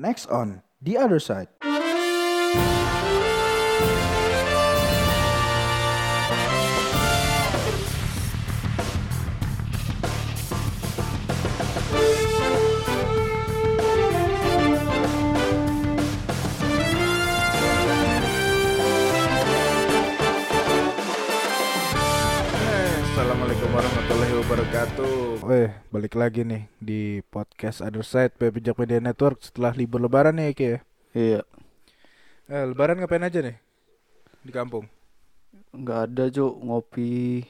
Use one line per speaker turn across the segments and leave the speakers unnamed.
Next on The Other Side. Assalamualaikum warahmatullahi wabarakatuh. Weh, balik lagi nih di podcast Other Side Pijak Media Network setelah libur lebaran nih Ki ya.
Iya,
Eh, lebaran ngapain aja nih? Di kampung.
nggak ada Cuk ngopi.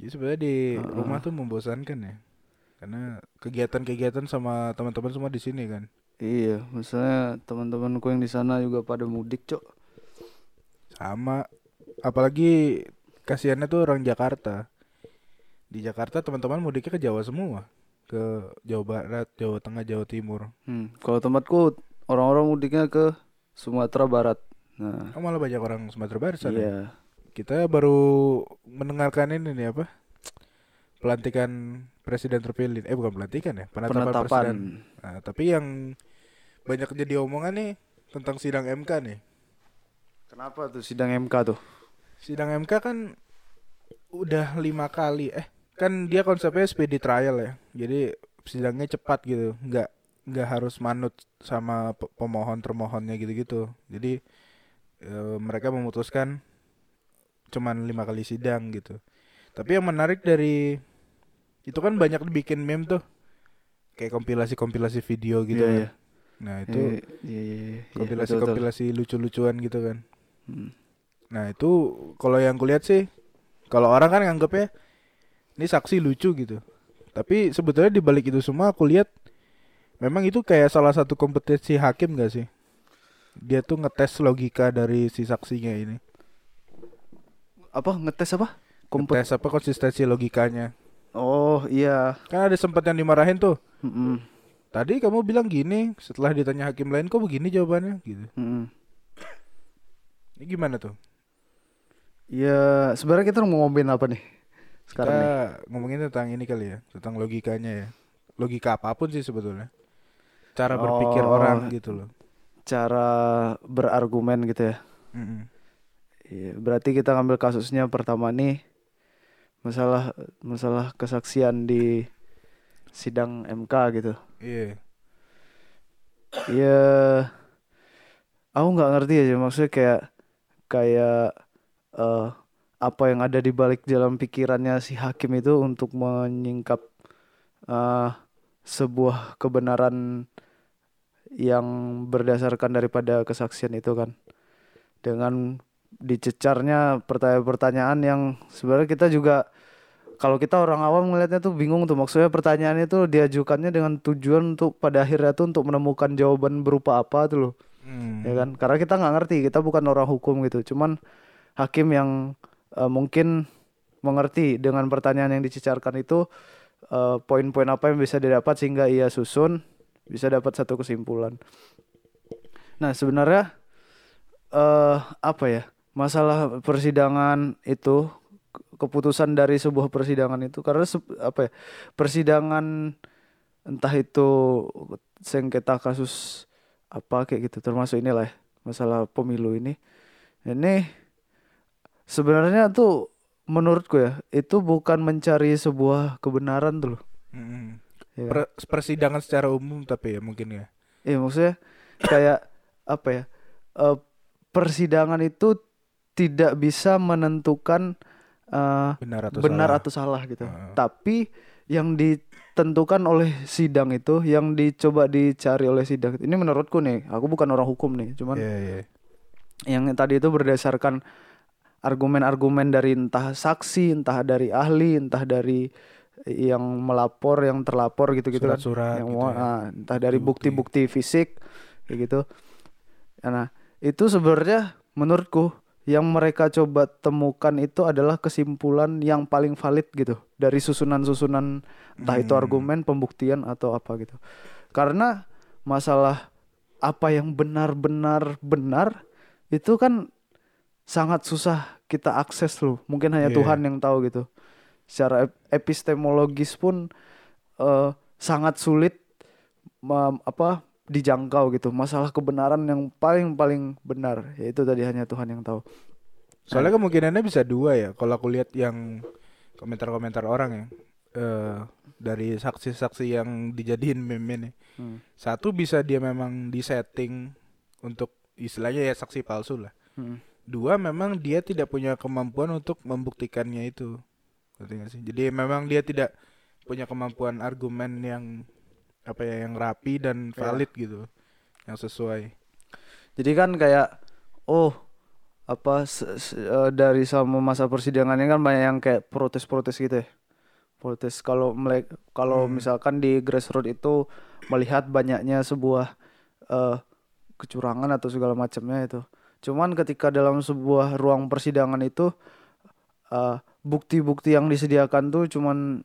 Jadi sebenarnya di
Heeh.
rumah tuh membosankan ya. Karena kegiatan-kegiatan sama teman-teman semua di sini kan.
Iya, misalnya teman-temanku yang di sana juga pada mudik Cuk.
Sama apalagi kasihannya tuh orang Jakarta. Di Jakarta teman-teman mudiknya ke Jawa semua. Ke Jawa Barat, Jawa Tengah, Jawa Timur.
Hmm, kalau tempatku orang-orang mudiknya ke Sumatera Barat. Nah,
Oh, malah banyak orang Sumatera Barat sana.
iya.
Kita baru mendengarkan ini nih apa? Pelantikan presiden terpilih. Eh bukan pelantikan ya, penetapan,
Penetapan.
presiden. Nah, tapi yang banyak jadi omongan nih tentang sidang MK nih.
Kenapa tuh sidang MK tuh?
Sidang MK kan udah lima kali. Eh, kan dia konsepnya speedy trial ya. Jadi sidangnya cepat gitu, nggak nggak harus manut sama pe- pemohon termohonnya gitu-gitu. Jadi eh, mereka memutuskan cuman lima kali sidang gitu. Tapi yang menarik dari itu kan banyak dibikin meme tuh, kayak kompilasi-kompilasi video gitu
Iya,
kan.
iya.
Nah itu
Iya, iya, iya, iya, betul.
kompilasi-kompilasi lucu-lucuan gitu kan.
Hmm.
Nah itu kalau yang kulihat sih, kalau orang kan nganggepnya ini saksi lucu gitu. Tapi sebetulnya di balik itu semua aku lihat memang itu kayak salah satu kompetensi hakim gak sih? Dia tuh ngetes logika dari si saksinya ini.
Apa ngetes apa? Kompet.
Ngetes apa konsistensi logikanya.
Oh, iya.
Kan ada sempat yang dimarahin tuh.
Mm-mm.
Tadi kamu bilang gini, setelah ditanya hakim lain kok begini jawabannya gitu.
Mm-mm.
Ini gimana tuh?
Ya, sebenarnya kita mau ngomongin apa nih? Sekarang
Kita
nih.
ngomongin tentang ini kali ya, tentang logikanya ya. Logika apa pun sih sebetulnya. Cara berpikir
Oh.
orang gitu loh.
Cara berargumen gitu ya.
Mm-mm.
Iya, berarti kita ngambil kasusnya pertama nih masalah masalah kesaksian di sidang MK gitu.
Iya.
Iya, aku nggak ngerti aja maksudnya kayak kayak eh, apa yang ada di balik dalam pikirannya si hakim itu untuk menyingkap eh, sebuah kebenaran yang berdasarkan daripada kesaksian itu kan. Dengan dicecarnya pertanyaan-pertanyaan yang sebenarnya kita juga kalau kita orang awam ngelihatnya tuh bingung tuh. Maksudnya pertanyaan itu diajukannya dengan tujuan untuk pada akhirnya tuh untuk menemukan jawaban berupa apa tuh loh.
Hmm.
ya kan? Karena kita nggak ngerti kita bukan orang hukum gitu. Cuman hakim yang eh, mungkin mengerti dengan pertanyaan yang dicecarkan itu eh, poin-poin apa yang bisa didapat sehingga ia susun bisa dapat satu kesimpulan. Nah sebenarnya eh apa ya masalah persidangan itu ke- keputusan dari sebuah persidangan itu karena se- apa ya persidangan entah itu sengketa kasus apa kayak gitu termasuk inilah ya, masalah pemilu ini. Ini sebenarnya tuh menurutku ya itu bukan mencari sebuah kebenaran tuh loh
Mm-mm.
ya?
Per- persidangan secara umum tapi ya mungkin ya.
Iya maksudnya kayak apa ya eh, persidangan itu tidak bisa menentukan eh,
Benar atau
benar
salah.
atau salah gitu.
Heeh.
Tapi yang ditentukan oleh sidang itu, yang dicoba dicari oleh sidang ini menurutku nih, aku bukan orang hukum nih, cuman
Iya, iya.
yang tadi itu berdasarkan argumen-argumen dari entah saksi, entah dari ahli, entah dari yang melapor, yang terlapor gitu-gitu kan
Surat-surat
yang
gitu ya.
ah, entah dari
Bukti-bukti.
fisik kayak gitu. Nah, itu sebenarnya menurutku yang mereka coba temukan itu adalah kesimpulan yang paling valid gitu dari susunan-susunan entah itu
Hmm.
argumen, pembuktian atau apa gitu. Karena masalah apa yang benar-benar benar itu kan sangat susah kita akses loh. Mungkin hanya
Iya.
Tuhan yang tahu gitu. Secara ep- epistemologis pun eh, sangat sulit mem- apa dijangkau gitu. Masalah kebenaran yang paling paling benar yaitu tadi hanya Tuhan yang tahu.
Soalnya kemungkinannya bisa dua ya. Kalau aku lihat yang komentar-komentar orang ya eh dari saksi-saksi yang dijadiin meme nih.
Hmm.
Satu bisa dia memang disetting untuk istilahnya ya saksi palsu lah.
Hmm.
Dua memang dia tidak punya kemampuan untuk membuktikannya itu. Ngerti sih? Jadi memang dia tidak punya kemampuan argumen yang apa ya yang rapi dan
Ya.
valid gitu. Yang sesuai.
Jadi kan kayak oh apa se- se- eh, dari sama masa persidangannya kan banyak yang kayak protes-protes gitu ya. Protes kalau kalau
Hmm.
misalkan di grassroots itu melihat banyaknya sebuah eh, kecurangan atau segala macamnya itu. Cuman ketika dalam sebuah ruang persidangan itu eh, bukti-bukti yang disediakan tuh cuman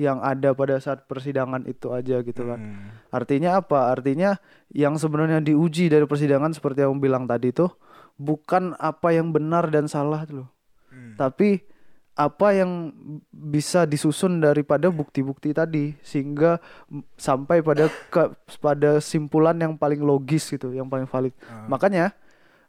yang ada pada saat persidangan itu aja gitu kan.
Hmm.
Artinya apa? Artinya yang sebenarnya diuji dari persidangan seperti yang bilang tadi tuh bukan apa yang benar dan salah tuh loh.
Hmm.
Tapi apa yang bisa disusun daripada bukti-bukti tadi sehingga sampai pada ke, pada simpulan yang paling logis gitu, yang paling valid.
Ah.
Makanya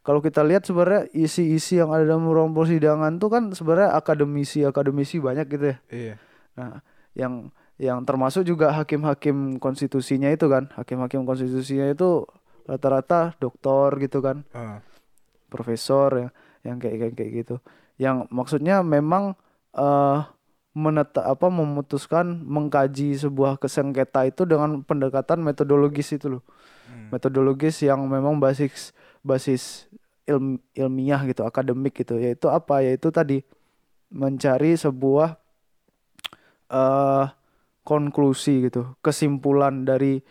kalau kita lihat sebenarnya isi-isi yang ada dalam ruang persidangan tuh kan sebenarnya akademisi-akademisi banyak gitu ya.
Iya.
Nah, yang yang termasuk juga hakim-hakim konstitusinya itu kan, hakim-hakim konstitusinya itu rata-rata doktor gitu kan,
Ah.
profesor yang yang kayak kayak, kayak gitu. Yang maksudnya memang eh meneta apa memutuskan mengkaji sebuah kesengketa itu dengan pendekatan metodologis itu loh.
Hmm.
Metodologis yang memang basis basis ilm- ilmiah gitu, akademik gitu. Yaitu apa? Yaitu tadi mencari sebuah eh konklusi gitu, kesimpulan dari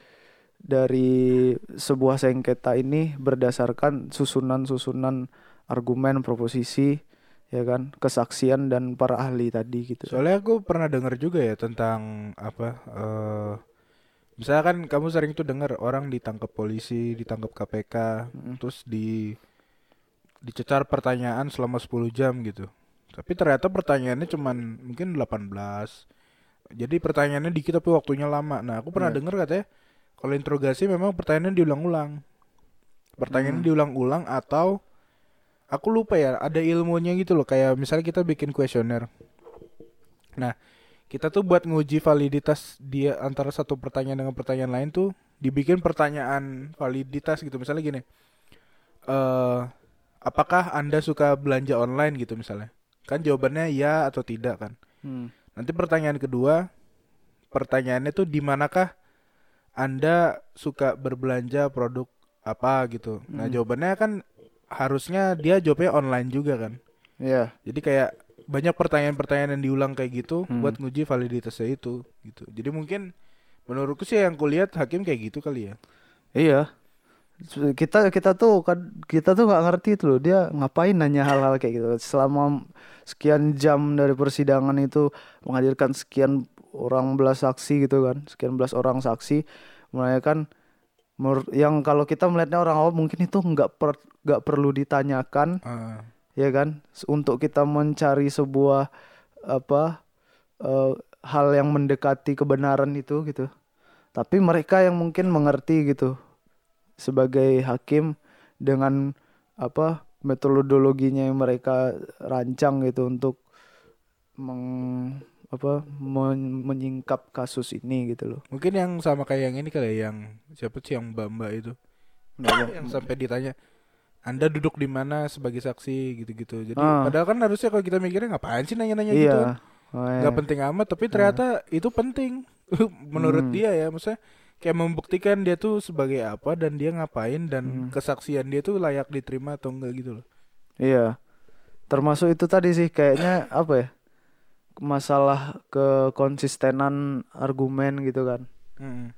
dari sebuah sengketa ini berdasarkan susunan-susunan argumen, proposisi, ya kan, kesaksian dan para ahli tadi gitu.
Soalnya aku pernah dengar juga ya tentang apa misalkan kamu sering tuh dengar orang ditangkap polisi, ditangkap KPK,
Mm.
terus di dicecar pertanyaan selama 10 jam gitu. Tapi ternyata pertanyaannya cuman mungkin 18. Jadi pertanyaannya dikit tapi waktunya lama. Nah, aku pernah
Iya.
dengar katanya kalau interogasi memang pertanyaannya diulang-ulang. Pertanyaannya
Hmm.
diulang-ulang atau aku lupa ya, ada ilmunya gitu loh. Kayak misalnya kita bikin kuesioner. Nah, kita tuh buat nguji validitas dia antara satu pertanyaan dengan pertanyaan lain tuh dibikin pertanyaan validitas gitu. Misalnya gini. eh apakah Anda suka belanja online gitu misalnya? Kan jawabannya ya atau tidak kan.
Hmm.
Nanti pertanyaan kedua, pertanyaannya tuh di manakah Anda suka berbelanja produk apa gitu. Nah,
Hmm.
jawabannya kan harusnya dia jawabnya online juga kan.
Iya.
Jadi kayak banyak pertanyaan-pertanyaan yang diulang kayak gitu
Hmm.
buat nguji validitasnya itu gitu. Jadi mungkin menurutku sih yang kulihat hakim kayak gitu kali ya.
Iya. Kita kita tuh kan kita tuh nggak ngerti itu loh dia ngapain nanya hal-hal kayak gitu. Selama sekian jam dari persidangan itu menghadirkan sekian orang belas saksi gitu kan, sekian belas orang saksi, kan menurut yang kalau kita melihatnya orang awam mungkin itu nggak per, nggak perlu ditanyakan
Ah,
ya kan? Untuk kita mencari sebuah apa eh, hal yang mendekati kebenaran itu gitu. Tapi mereka yang mungkin mengerti gitu. Sebagai hakim dengan apa metodologinya yang mereka rancang gitu untuk meng apa men- menyingkap kasus ini gitu loh.
Mungkin yang sama kayak yang ini kali ya, yang siapa sih yang Mbak-mbak itu? Yang sampai ditanya Anda duduk di mana sebagai saksi gitu-gitu. Jadi
Ah.
padahal kan harusnya kalau kita mikirnya ngapain sih nanya-nanya gitu kan?
iya Oh, iya.
nggak penting amat tapi ternyata itu penting menurut
Hmm.
dia ya maksudnya kayak membuktikan dia tuh sebagai apa dan dia ngapain dan
Hmm.
kesaksian dia tuh layak diterima atau enggak gitu loh
Iya. Termasuk itu tadi sih kayaknya apa ya? Masalah kekonsistenan argumen gitu kan.
Mm.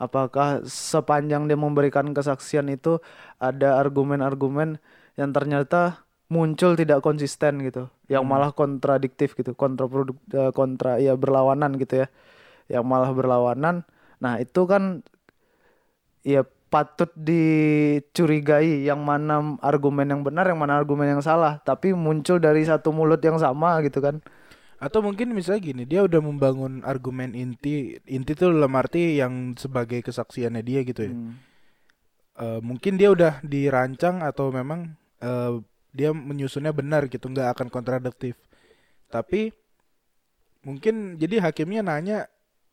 Apakah sepanjang dia memberikan kesaksian itu ada argumen-argumen yang ternyata muncul tidak konsisten gitu, yang
Hmm.
malah kontradiktif gitu, kontraproduk eh, kontra ya berlawanan gitu ya. Yang malah berlawanan. Nah, itu kan ya patut dicurigai yang mana argumen yang benar, yang mana argumen yang salah, tapi muncul dari satu mulut yang sama gitu kan.
Atau mungkin misalnya gini dia udah membangun argumen inti inti tuh dalam arti yang sebagai kesaksiannya dia gitu ya.
Hmm.
Eh, mungkin dia udah dirancang atau memang eh, dia menyusunnya benar gitu nggak akan kontradiktif. Tapi mungkin jadi hakimnya nanya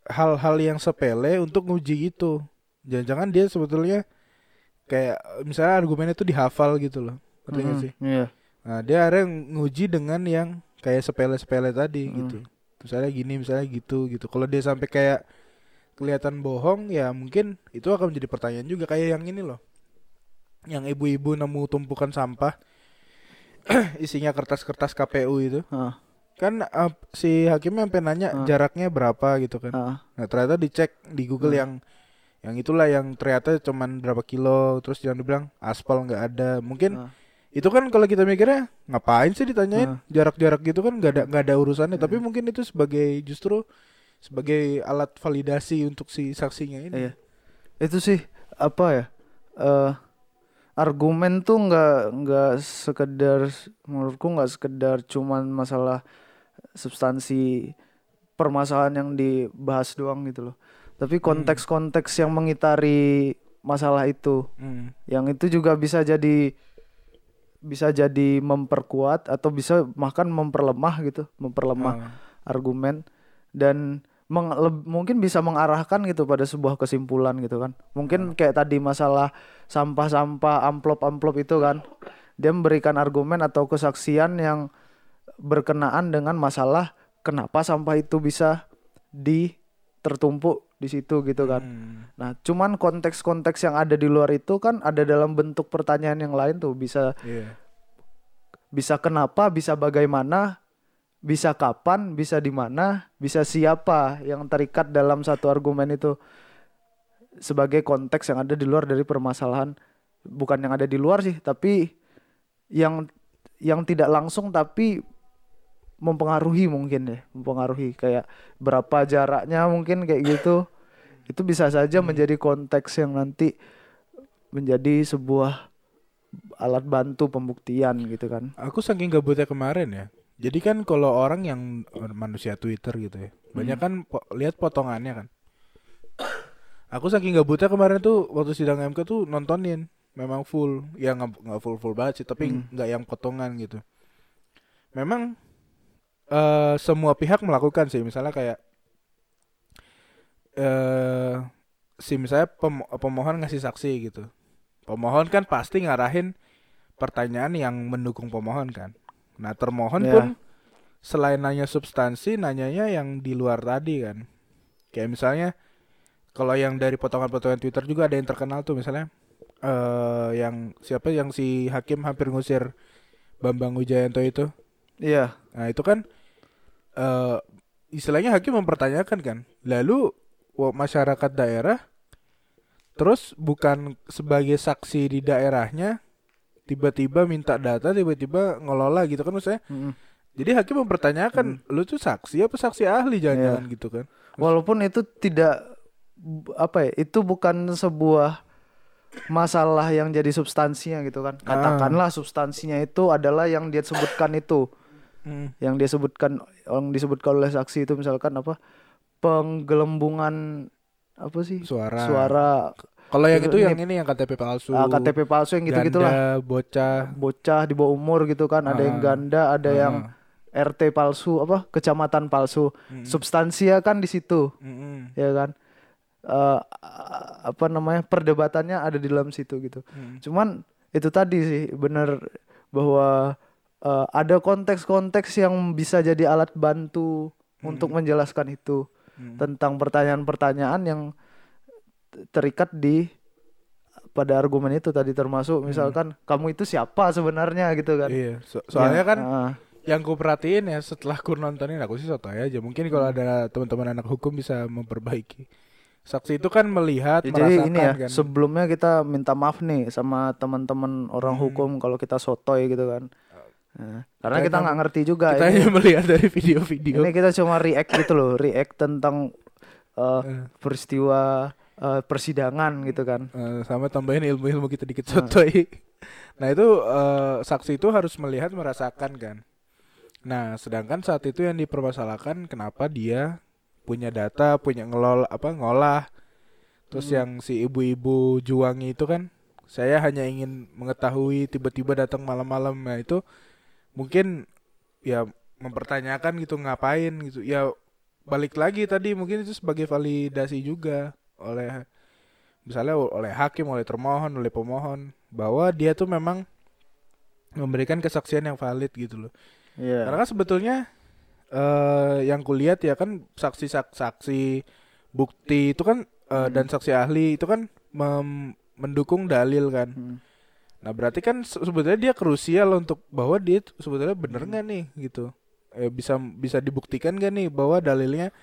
hal-hal yang sepele untuk nguji itu. Jangan-jangan dia sebetulnya kayak misalnya argumennya itu dihafal gitu loh. Ngerti nggak
Hmm,
sih?
Iya.
nah dia akhirnya nguji dengan yang kayak sepele-sepele tadi
Hmm.
gitu misalnya gini misalnya gitu gitu kalau dia sampai kayak kelihatan bohong ya mungkin itu akan menjadi pertanyaan juga kayak yang ini loh yang ibu-ibu nemu tumpukan sampah isinya kertas-kertas KPU itu
Ah,
kan uh, si hakimnya sampai nanya
Ah.
jaraknya berapa gitu kan
ah,
nah ternyata dicek di Google
Hmm.
yang yang itulah yang ternyata cuman berapa kilo terus jangan dibilang aspal nggak ada mungkin
ah.
Itu kan kalau kita mikirnya ngapain sih ditanyain
Ah.
jarak-jarak gitu kan nggak ada nggak ada urusannya tapi
Hmm.
mungkin itu sebagai justru sebagai alat validasi untuk si saksinya ini
Iya. Itu sih apa ya? eh argumen tuh nggak nggak sekedar menurutku nggak sekedar cuman masalah substansi permasalahan yang dibahas doang gitu loh. Tapi konteks-konteks yang mengitari masalah itu,
Hmm.
yang itu juga bisa jadi bisa jadi memperkuat atau bisa bahkan memperlemah gitu, memperlemah
Ah.
argumen dan meng- leb- mungkin bisa mengarahkan gitu pada sebuah kesimpulan gitu kan. Mungkin kayak tadi masalah sampah-sampah amplop-amplop itu kan. Dia memberikan argumen atau kesaksian yang berkenaan dengan masalah kenapa sampah itu bisa di tertumpuk di situ gitu kan.
Hmm.
Nah, cuman konteks-konteks yang ada di luar itu kan ada dalam bentuk pertanyaan yang lain tuh bisa
Iya.
bisa kenapa, bisa bagaimana, bisa kapan, bisa di mana, bisa siapa yang terikat dalam satu argumen itu sebagai konteks yang ada di luar dari permasalahan bukan yang ada di luar sih, tapi yang yang tidak langsung tapi mempengaruhi mungkin ya, mempengaruhi kayak berapa jaraknya mungkin kayak gitu. Itu bisa saja menjadi konteks yang nanti menjadi sebuah alat bantu pembuktian gitu kan.
Aku saking gabutnya kemarin ya. Jadi kan kalau orang yang manusia Twitter gitu ya, banyak kan po- lihat potongannya kan. Aku saking gabutnya kemarin tuh waktu sidang MK tuh nontonin, memang full, ya nggak full full banget sih, tapi
Hmm.
nggak yang potongan gitu. Memang eh semua pihak melakukan sih, misalnya kayak eh si misalnya pem- pemohon ngasih saksi gitu. Pemohon kan pasti ngarahin pertanyaan yang mendukung pemohon kan. Nah termohon
Ya.
pun selain nanya substansi, nanyanya yang di luar tadi kan. Kayak misalnya kalau yang dari potongan-potongan Twitter juga ada yang terkenal tuh misalnya eh yang siapa yang si hakim hampir ngusir Bambang Wijayanto itu.
Iya.
Nah itu kan eh istilahnya hakim mempertanyakan kan. Lalu masyarakat daerah terus bukan sebagai saksi di daerahnya tiba-tiba minta data tiba-tiba ngelola gitu kan maksudnya.
Mm.
Jadi hakim mempertanyakan lu tuh saksi apa saksi ahli jangan-jangan gitu kan.
Walaupun itu tidak apa ya, itu bukan sebuah masalah yang jadi substansinya gitu kan. Katakanlah substansinya itu adalah yang dia sebutkan itu,
Hmm.
yang dia sebutkan yang disebutkan oleh saksi itu misalkan apa? Penggelembungan apa sih?
Suara.
Suara
Kalau yang
Itu
yang ini yang KTP palsu.
ah, KTP palsu yang
ganda,
gitu-gitulah.
bocah.
Bocah di bawah umur gitu kan, ada yang
Ah.
ganda, ada yang
Ah.
RT palsu, apa? Kecamatan palsu.
Mm-mm.
Substansia kan di situ.
Mm-mm.
ya kan Eh, apa namanya perdebatannya ada di dalam situ gitu
Mm.
cuman itu tadi sih benar bahwa eh, ada konteks-konteks yang bisa jadi alat bantu untuk menjelaskan itu
Mm.
tentang pertanyaan-pertanyaan yang terikat di pada argumen itu tadi termasuk misalkan kamu itu siapa sebenarnya gitu kan
Iya, so- soalnya
Ya,
kan
ah,
yang ku perhatiin ya setelah ku nontonin aku sih soto aja. Mungkin kalau ada teman-teman anak hukum bisa memperbaiki. Saksi itu kan melihat,
Ya, jadi ini ya
kan.
sebelumnya kita minta maaf nih sama teman-teman orang
Hmm.
hukum kalau kita sotoy gitu kan. Karena
Kita kan-
nggak ngerti juga
Kita
ini.
hanya melihat dari video-video.
Ini kita cuma react gitu loh, react tentang Eh, peristiwa eh, persidangan gitu kan.
eh, sama tambahin ilmu-ilmu kita dikit sotoy. Nah itu eh, saksi itu harus melihat, merasakan kan. Nah, sedangkan saat itu yang dipermasalahkan kenapa dia punya data, punya ngelola apa ngolah. Terus
Hmm.
yang si ibu-ibu juangi itu kan saya hanya ingin mengetahui tiba-tiba datang malam-malam. Nah, itu mungkin ya mempertanyakan gitu ngapain gitu. Ya balik lagi tadi mungkin itu sebagai validasi juga oleh misalnya oleh hakim, oleh termohon, oleh pemohon bahwa dia tuh memang memberikan kesaksian yang valid gitu loh.
Iya.
Karena kan sebetulnya eh yang kulihat ya kan saksi-saksi bukti itu kan eh,
Hmm.
dan saksi ahli itu kan mendukung dalil kan.
Hmm.
Nah berarti kan se- sebetulnya dia krusial untuk bahwa dia sebetulnya bener nggak nih gitu. Eh, bisa bisa dibuktikan gak nih bahwa dalilnya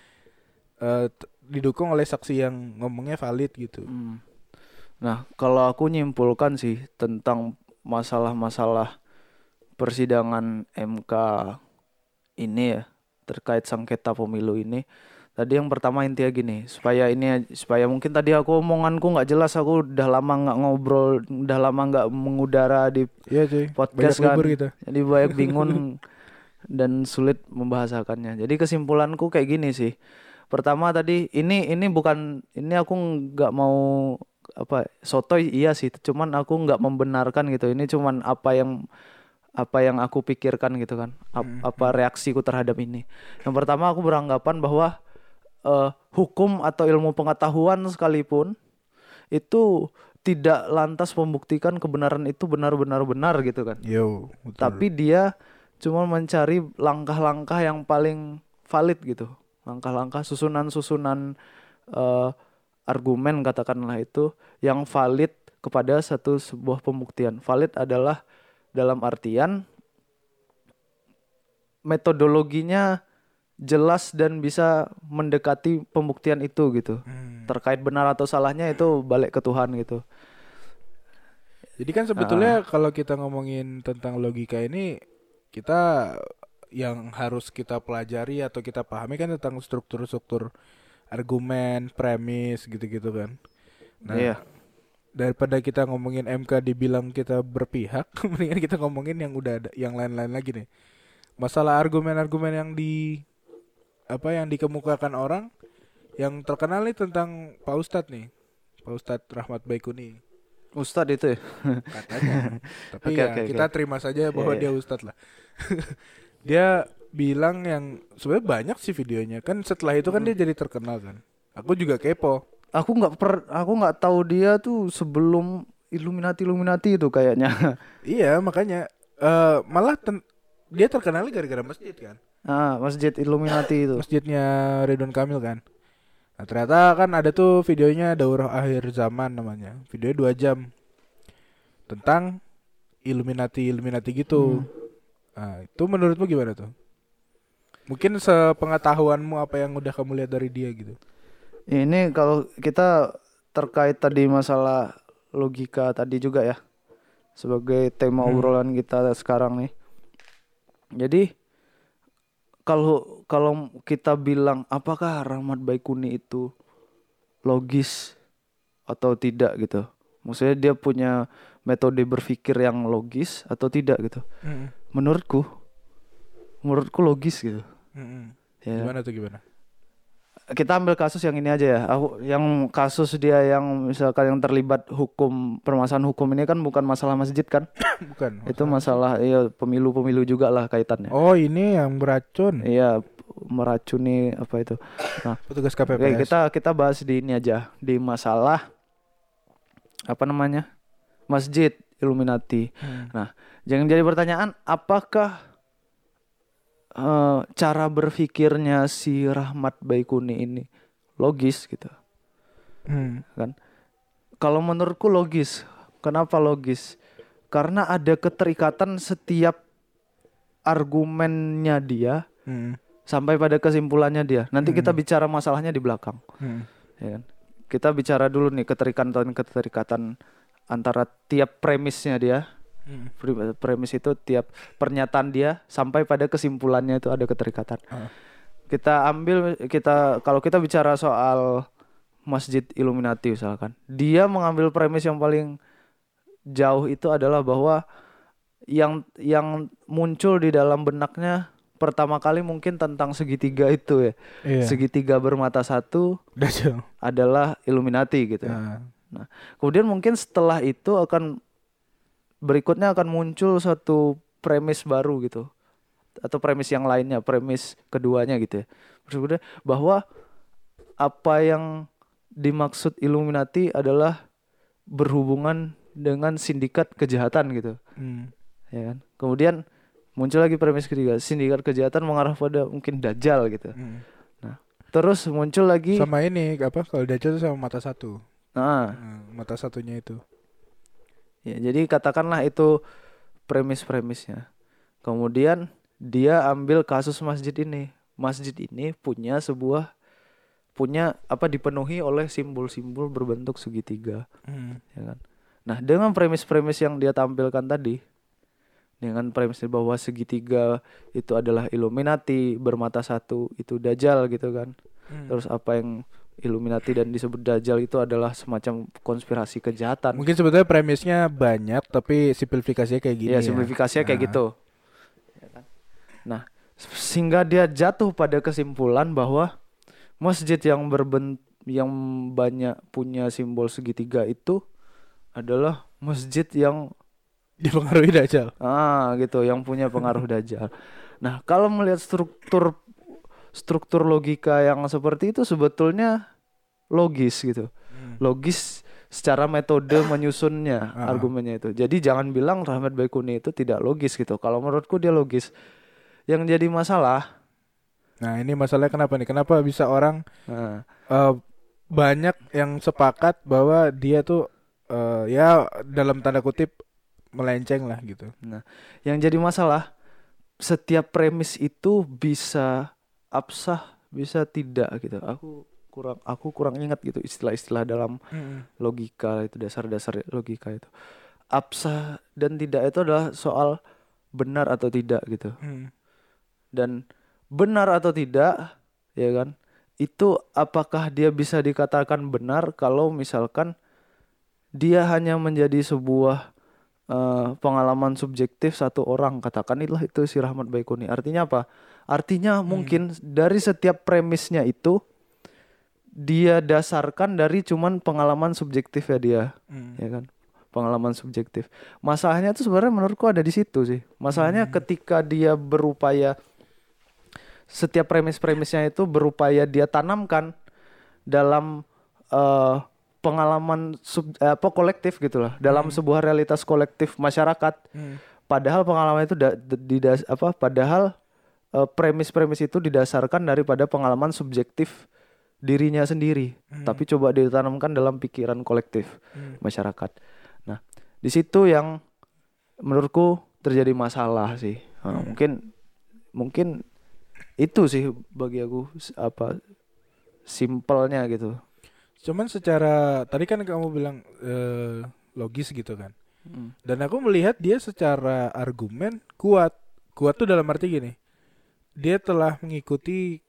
eh, didukung oleh saksi yang ngomongnya valid gitu.
Hmm. Nah, kalau aku nyimpulkan sih tentang masalah-masalah persidangan MK ini ya terkait sengketa pemilu ini. Tadi yang pertama intinya gini, supaya ini supaya mungkin tadi aku omonganku nggak jelas, aku udah lama nggak ngobrol, udah lama nggak mengudara di
Iya cuy.
podcast
Banyak
kan.
libur gitu.
Jadi banyak bingung dan sulit membahasakannya. Jadi kesimpulanku kayak gini sih. Pertama tadi ini ini bukan ini aku nggak mau apa sotoy iya sih, cuman aku nggak membenarkan gitu. Ini cuman apa yang apa yang aku pikirkan gitu kan.
Hmm,
apa reaksiku terhadap ini. Yang pertama aku beranggapan bahwa eh, hukum atau ilmu pengetahuan sekalipun itu tidak lantas membuktikan kebenaran itu benar-benar benar gitu kan.
Yo. betul.
Tapi dia cuma mencari langkah-langkah yang paling valid gitu. Langkah-langkah susunan-susunan eh, argumen katakanlah itu yang valid kepada satu sebuah pembuktian. Valid adalah dalam artian metodologinya jelas dan bisa mendekati pembuktian itu gitu.
Hmm.
Terkait benar atau salahnya itu balik ke Tuhan gitu.
Jadi kan sebetulnya kalau kita ngomongin tentang logika ini kita yang harus kita pelajari atau kita pahami kan tentang struktur-struktur argumen, premis gitu-gitu kan. Nah,
Iya.
daripada kita ngomongin MK dibilang kita berpihak, mendingan kita ngomongin yang udah ada yang lain-lain lagi nih. Masalah argumen-argumen yang di apa yang dikemukakan orang yang terkenal nih tentang Pak Ustadz nih. Pak Ustadz Rahmat Baikuni
Ustadz itu ya.
katanya. Tapi
Oke,
ya
oke,
kita
oke.
terima saja bahwa
Iya,
dia ustadz lah. dia bilang yang sebenarnya banyak sih videonya kan setelah itu kan dia jadi terkenal kan. Aku juga kepo.
Aku nggak per aku nggak tahu dia tuh sebelum Illuminati Illuminati itu kayaknya.
Iya makanya eh malah ten- dia terkenal gara-gara masjid kan.
Ah, masjid Illuminati itu.
Masjidnya Ridwan Kamil kan. Nah ternyata kan ada tuh videonya daurah akhir zaman namanya. Videonya dua jam tentang Illuminati Illuminati gitu. Nah, itu menurutmu gimana tuh? Mungkin sepengetahuanmu apa yang udah kamu lihat dari dia gitu.
Ini kalau kita terkait tadi masalah logika tadi juga ya. Sebagai tema
Hmm.
obrolan kita sekarang nih. Jadi kalau kalau kita bilang apakah Rahmat Baikuni itu logis atau tidak gitu. Maksudnya dia punya metode berpikir yang logis atau tidak gitu.
Mm-mm.
Menurutku menurutku logis gitu.
Mm-mm.
Ya.
Gimana tuh gimana?
Kita ambil kasus yang ini aja ya. Aku yang kasus dia yang misalkan yang terlibat hukum permasalahan hukum ini kan bukan masalah masjid kan?
Bukan.
Itu masalah iya pemilu-pemilu juga lah kaitannya.
Oh ini yang beracun.
Iya meracuni apa itu. Nah,
Petugas
oke,
KPPS.
kita kita bahas di ini aja di masalah apa namanya? Masjid Illuminati.
Hmm.
Nah, jangan jadi pertanyaan apakah eh, cara berpikirnya si Rahmat Baikuni ini logis gitu.
Hmm.
Kalau menurutku logis. Kenapa logis? Karena ada keterikatan setiap argumennya dia
Hmm.
sampai pada kesimpulannya dia. Nanti kita
Hmm.
bicara masalahnya di belakang,
Hmm.
ya kan? Kita bicara dulu nih keterikatan keterikatan antara tiap premisnya dia.
Hmm.
Pre- Premis itu tiap pernyataan dia sampai pada kesimpulannya itu ada keterikatan.
Ah.
Kita ambil kita kalau kita bicara soal Masjid Illuminati misalkan, dia mengambil premis yang paling jauh itu adalah bahwa yang yang muncul di dalam benaknya pertama kali mungkin tentang segitiga itu ya.
Iya.
Segitiga bermata satu adalah Illuminati gitu.
Nah,
Nah, kemudian mungkin setelah itu akan berikutnya akan muncul satu premis baru gitu. Atau premis yang lainnya, premis keduanya gitu ya. Maksudnya bahwa apa yang dimaksud Illuminati adalah berhubungan dengan sindikat kejahatan gitu
hmm.
ya kan kemudian muncul lagi premis ketiga sindikat kejahatan mengarah pada mungkin dajjal gitu
hmm.
terus muncul lagi
Sama ini apa? Kalau Dajjal itu sama mata satu.
nah
Nah, mata satunya itu.
Ya jadi katakanlah itu premis-premisnya. Kemudian dia ambil kasus masjid ini. Masjid ini punya sebuah punya apa dipenuhi oleh simbol-simbol berbentuk segitiga.
Hmm.
ya kan? Nah dengan premis-premis yang dia tampilkan tadi dengan premis bahwa segitiga itu adalah Illuminati bermata satu itu Dajjal gitu kan.
Hmm.
terus apa yang Illuminati dan disebut Dajjal itu adalah semacam konspirasi kejahatan
Mungkin sebetulnya premisnya banyak tapi simplifikasinya kayak gini
Iya
ya.
simplifikasinya kayak
Nah.
gitu Ya kan? nah sehingga dia jatuh pada kesimpulan bahwa masjid yang berben yang banyak punya simbol segitiga itu adalah masjid yang
Dipengaruhi Dajjal.
Ah, gitu, yang punya pengaruh dajjal. Nah, kalau melihat struktur struktur logika yang seperti itu sebetulnya logis gitu.
Hmm.
Logis secara metode menyusunnya
Ah.
argumennya itu. Jadi jangan bilang Rahmat Baikuni itu tidak logis gitu. Kalau menurutku dia logis. Yang jadi masalah,
Nah, ini masalahnya kenapa nih? Kenapa bisa orang
nah,
eh, banyak yang sepakat bahwa dia tuh eh, ya dalam tanda kutip melenceng lah gitu.
yang jadi masalah setiap premis itu bisa absah, bisa tidak gitu. Aku kurang aku kurang ingat gitu istilah-istilah dalam logika itu dasar-dasar logika itu. Absah dan tidak itu adalah soal benar atau tidak gitu.
Hmm.
dan benar atau tidak ya kan itu apakah dia bisa dikatakan benar kalau misalkan dia hanya menjadi sebuah eh, pengalaman subjektif satu orang? Katakan itulah itu si Rahmat Baikuni. Artinya apa artinya mungkin dari setiap premisnya itu dia dasarkan dari cuman pengalaman subjektif ya dia
Hmm.
ya kan? Pengalaman subjektif. Masalahnya tuh sebenarnya menurutku ada di situ sih. Masalahnya ketika dia berupaya setiap premis-premisnya itu berupaya dia tanamkan dalam eh, pengalaman sub eh, apa kolektif gitulah dalam sebuah realitas kolektif masyarakat.
Hmm.
padahal pengalaman itu da, d- didas apa padahal premis-premis itu didasarkan daripada pengalaman subjektif dirinya sendiri tapi coba ditanamkan dalam pikiran kolektif
Hmm.
masyarakat nah di situ yang menurutku terjadi masalah sih Nah, mungkin mungkin itu sih bagi aku apa simpelnya gitu
Cuman secara tadi kan kamu bilang eh, logis gitu kan.
Hmm.
Dan aku melihat dia secara argumen kuat. Kuat tuh dalam arti gini. Dia telah mengikuti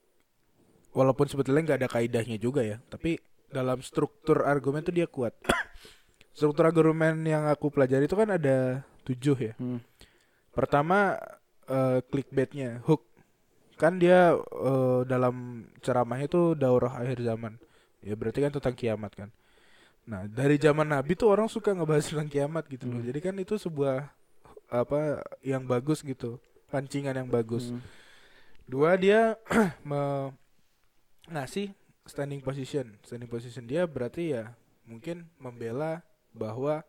walaupun sebetulnya nggak ada kaidahnya juga ya, tapi dalam struktur argumen tuh dia kuat. struktur argumen yang aku pelajari itu kan ada tujuh ya.
Hmm.
Pertama eh, clickbaitnya, hook. Kan dia eh, dalam ceramahnya itu daurah akhir zaman. Ya berarti kan tentang kiamat kan. Nah, dari zaman Nabi tuh orang suka ngebahas tentang kiamat gitu loh.
Hmm.
Jadi kan itu sebuah apa yang bagus gitu, pancingan yang bagus.
Hmm.
Dua dia me- ngasih standing position. Standing position dia berarti ya mungkin membela bahwa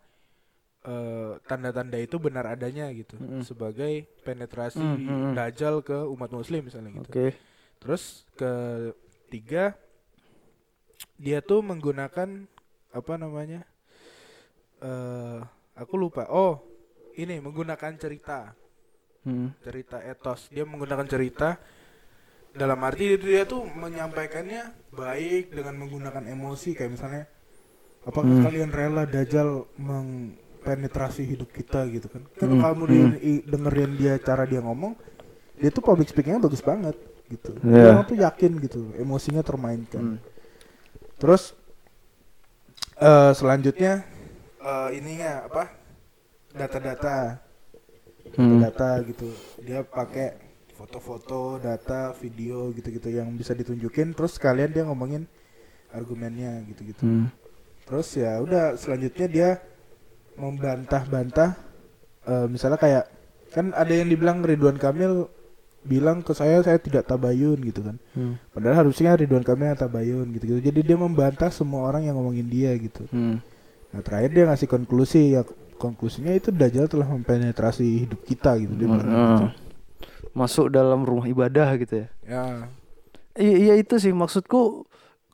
eh, tanda-tanda itu benar adanya gitu
Mm-mm.
sebagai penetrasi
Mm, mm, mm.
dajjal ke umat muslim misalnya gitu.
oke
Terus ketiga dia tuh menggunakan apa namanya? eh aku lupa. Oh, ini menggunakan cerita
Hmm.
cerita etos dia menggunakan cerita dalam arti itu dia tuh menyampaikannya baik dengan menggunakan emosi kayak misalnya apakah
Hmm.
kalian rela dajjal mengpenetrasi hidup kita gitu kan kalau
Hmm,
kamu
hmm.
di- i- dengerin dia cara dia ngomong dia tuh public speakingnya bagus banget gitu
Iya.
orang tuh yakin gitu emosinya termainkan
Hmm.
terus eh selanjutnya eh ininya apa data-data
Hmm.
data gitu dia pakai foto-foto, data, video gitu-gitu yang bisa ditunjukin terus kalian dia ngomongin argumennya gitu-gitu.
Hmm.
Terus ya udah selanjutnya dia membantah-bantah eh, misalnya kayak kan ada yang dibilang Ridwan Kamil bilang ke saya saya tidak tabayun gitu kan.
Hmm.
Padahal harusnya Ridwan Kamil yang tabayun gitu-gitu. Jadi dia membantah semua orang yang ngomongin dia gitu.
Hmm.
Nah terakhir dia ngasih konklusi ya konklusinya itu Dajjal telah mempenetrasi hidup kita gitu dia bilang gitu.
Masuk dalam rumah ibadah gitu ya.
Ya.
Iya, iya itu sih maksudku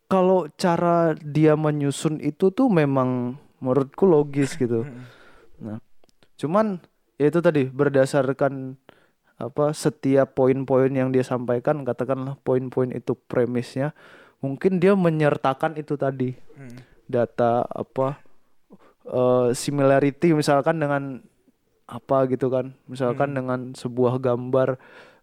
kalau cara dia menyusun itu tuh memang menurutku logis gitu. Nah, cuman ya itu tadi berdasarkan apa setiap poin-poin yang dia sampaikan katakanlah poin-poin itu premisnya mungkin dia menyertakan itu tadi
Hmm.
data apa eh, similarity misalkan dengan apa gitu kan misalkan dengan sebuah gambar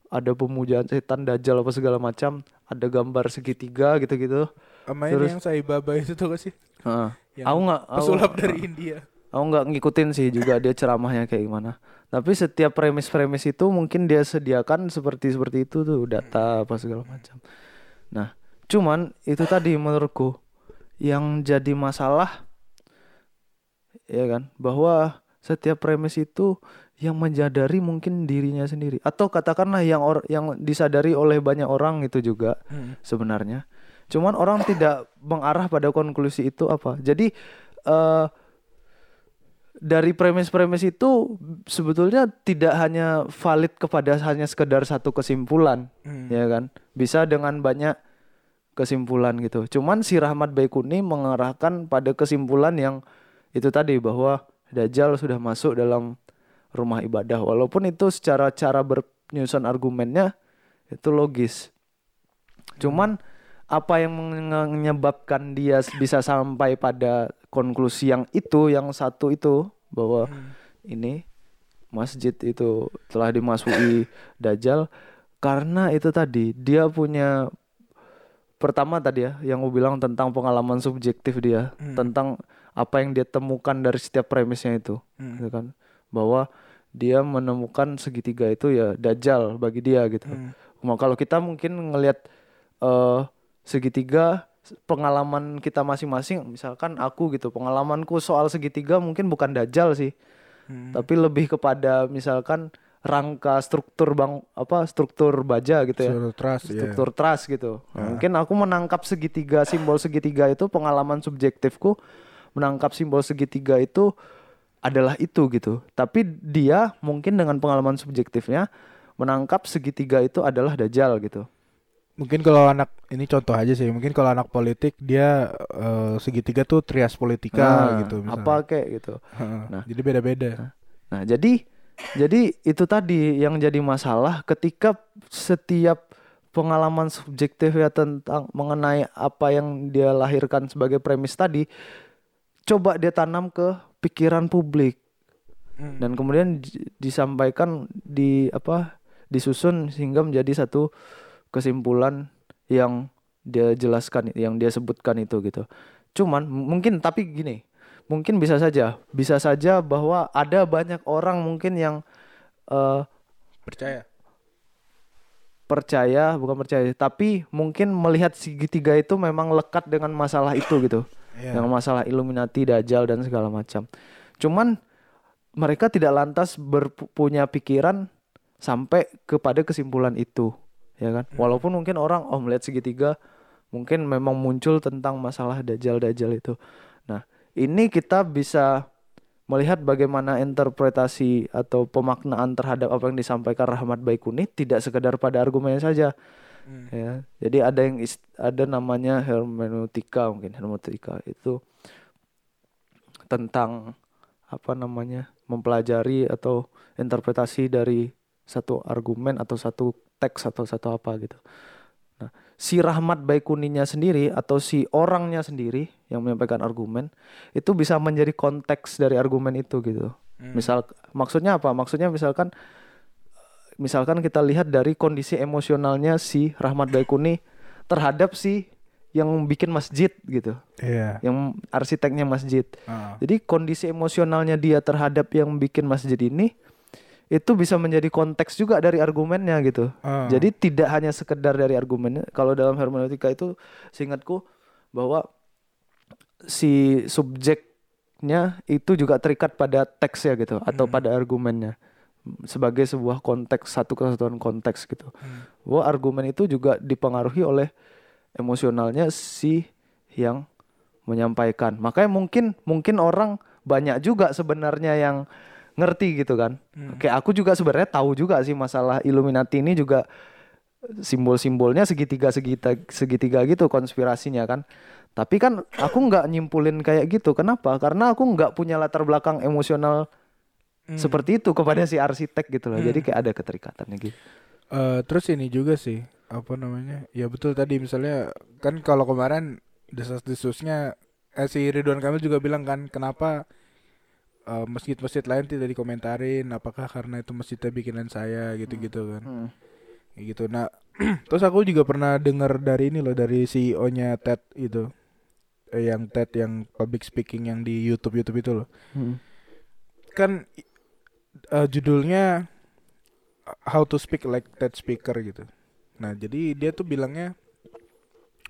ada pemujaan setan dajjal apa segala macam ada gambar segitiga gitu-gitu
Sama ini
Terus-
yang saya baba itu tuh gak sih?
Heeh.
Yang
aku nggak aku-
Pesulap dari India.
Aku nggak ngikutin sih juga dia ceramahnya kayak gimana. Tapi setiap premis-premis itu mungkin dia sediakan seperti seperti itu tuh data apa segala macam. Nah, cuman itu tadi menurutku yang jadi masalah ya kan bahwa setiap premis itu yang menjadari mungkin dirinya sendiri atau katakanlah yang or yang disadari oleh banyak orang itu juga
Hmm.
sebenarnya. Cuman orang tidak mengarah pada konklusi itu apa. Jadi eh dari premis-premis itu sebetulnya tidak hanya valid kepada hanya sekedar satu kesimpulan,
Hmm.
ya kan? Bisa dengan banyak kesimpulan gitu. Cuman si Rahmat Baikuni mengarahkan pada kesimpulan yang itu tadi bahwa Dajjal sudah masuk dalam rumah ibadah walaupun itu secara cara bernyusun argumennya itu logis. Cuman apa yang menyebabkan dia bisa sampai pada konklusi yang itu, yang satu itu bahwa
Hmm.
ini masjid itu telah dimasuki Dajjal karena itu tadi dia punya pertama tadi ya yang gue bilang tentang pengalaman subjektif dia
Hmm.
tentang apa yang dia temukan dari setiap premisnya itu
Hmm.
gitu kan bahwa dia menemukan segitiga itu ya Dajjal bagi dia gitu
Hmm.
Cuma kalau kita mungkin ngelihat eh segitiga pengalaman kita masing-masing, misalkan aku gitu, pengalamanku soal segitiga mungkin bukan dajjal sih,
Hmm.
tapi lebih kepada misalkan rangka struktur bang apa struktur baja gitu ya.
Suruh trust ya.
Struktur trust gitu. Nah,
Ah.
Mungkin aku menangkap segitiga simbol segitiga itu pengalaman subjektifku menangkap simbol segitiga itu adalah itu gitu. Tapi dia mungkin dengan pengalaman subjektifnya menangkap segitiga itu adalah dajjal gitu.
Mungkin kalau anak ini contoh aja sih. Mungkin kalau anak politik dia eh, segitiga tuh trias politika
Nah,
gitu misalnya.
apa kayak gitu. Nah.
Jadi beda-beda.
Nah, jadi jadi itu tadi yang jadi masalah ketika setiap pengalaman subjektif ya tentang mengenai apa yang dia lahirkan sebagai premis tadi coba dia tanam ke pikiran publik
Hmm.
dan kemudian di- disampaikan di apa disusun sehingga menjadi satu kesimpulan yang dia jelaskan yang dia sebutkan itu gitu. Cuman mungkin tapi gini, mungkin bisa saja, bisa saja bahwa ada banyak orang mungkin yang eh,
Percaya.
percaya bukan percaya tapi mungkin melihat segitiga itu memang lekat dengan masalah itu gitu.
Iya.
Yang masalah Illuminati, Dajjal dan segala macam. Cuman mereka tidak lantas berpunya pikiran sampai kepada kesimpulan itu, ya kan? Walaupun mungkin orang oh melihat segitiga mungkin memang muncul tentang masalah Dajjal-Dajjal itu. Nah, ini kita bisa melihat bagaimana interpretasi atau pemaknaan terhadap apa yang disampaikan Rahmat Baikuni tidak sekedar pada argumennya saja,
Hmm.
ya jadi ada yang ada namanya hermeneutika mungkin hermeneutika itu tentang apa namanya mempelajari atau interpretasi dari satu argumen atau satu teks atau satu apa gitu nah si Rahmat Baikuninya sendiri atau si orangnya sendiri yang menyampaikan argumen itu bisa menjadi konteks dari argumen itu gitu
Hmm.
misal maksudnya apa maksudnya misalkan misalkan kita lihat dari kondisi emosionalnya si Rahmat Baikuni terhadap si yang bikin masjid gitu,
Iya.
yang arsiteknya masjid.
Ah.
Jadi kondisi emosionalnya dia terhadap yang bikin masjid ini itu bisa menjadi konteks juga dari argumennya gitu.
Ah.
Jadi tidak hanya sekedar dari argumennya. Kalau dalam hermeneutika itu seingatku bahwa si subjeknya itu juga terikat pada teksnya gitu atau pada argumennya sebagai sebuah konteks satu kesatuan konteks gitu. Bahwa argumen itu juga dipengaruhi oleh emosionalnya si yang menyampaikan. Makanya mungkin mungkin orang banyak juga sebenarnya yang ngerti gitu kan. Kayak aku juga sebenarnya tahu juga sih masalah Illuminati ini juga simbol-simbolnya segitiga segitiga segitiga gitu konspirasinya kan. Tapi kan aku nggak nyimpulin kayak gitu. Kenapa? Karena aku nggak punya latar belakang emosional seperti itu kepada si arsitek gitu loh. Jadi kayak ada keterikatannya gitu.
Eh, terus ini juga sih apa namanya? Ya betul tadi misalnya kan kalau kemarin desas-desusnya eh, si Ridwan Kamil juga bilang kan kenapa eh, masjid-masjid lain tidak dikomentarin? Apakah karena itu masjidnya bikinan saya? Gitu-gitu kan.
Hmm.
Kayak gitu. Nah terus aku juga pernah dengar dari ini loh dari CEO-nya TED itu. Eh, yang TED yang public speaking yang di YouTube YouTube itu loh.
Hmm.
kan eh, judulnya How to Speak Like TED Speaker gitu. Nah jadi dia tuh bilangnya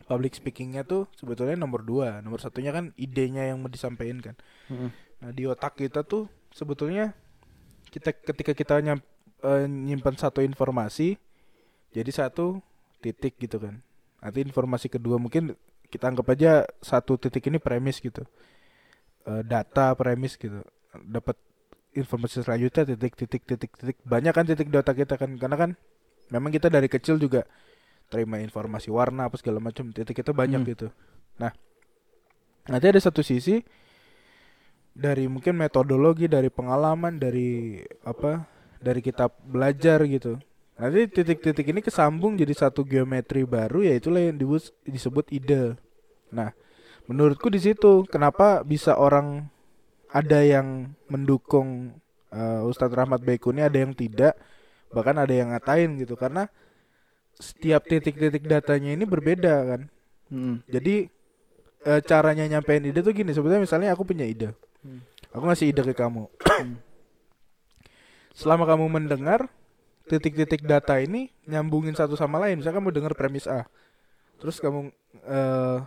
public speakingnya tuh sebetulnya nomor dua, nomor satunya kan idenya yang mau disampaikan kan.
Hmm.
Nah di otak kita tuh sebetulnya kita ketika kita nyam, eh, nyimpan satu informasi jadi satu titik gitu kan. Nanti informasi kedua mungkin kita anggap aja satu titik ini premis gitu. Eh, data premis gitu. Dapat informasi selanjutnya titik titik titik titik banyak kan titik di otak kita kan karena kan memang kita dari kecil juga terima informasi warna apa segala macam titik kita banyak
Hmm.
gitu. Nah nanti ada satu sisi dari mungkin metodologi dari pengalaman dari apa dari kita belajar gitu nanti titik-titik ini kesambung jadi satu geometri baru ya itulah yang disebut ide nah menurutku di situ kenapa bisa orang ada yang mendukung eh, Ustadz Rahmat Baikuni ada yang tidak. Bahkan ada yang ngatain gitu karena setiap titik-titik datanya ini berbeda kan?
Hmm.
jadi eh, caranya nyampein ide tuh gini sebetulnya misalnya aku punya ide. Aku ngasih ide ke kamu. Selama kamu mendengar titik-titik data ini nyambungin satu sama lain. Misalnya kamu dengar premis A terus kamu eh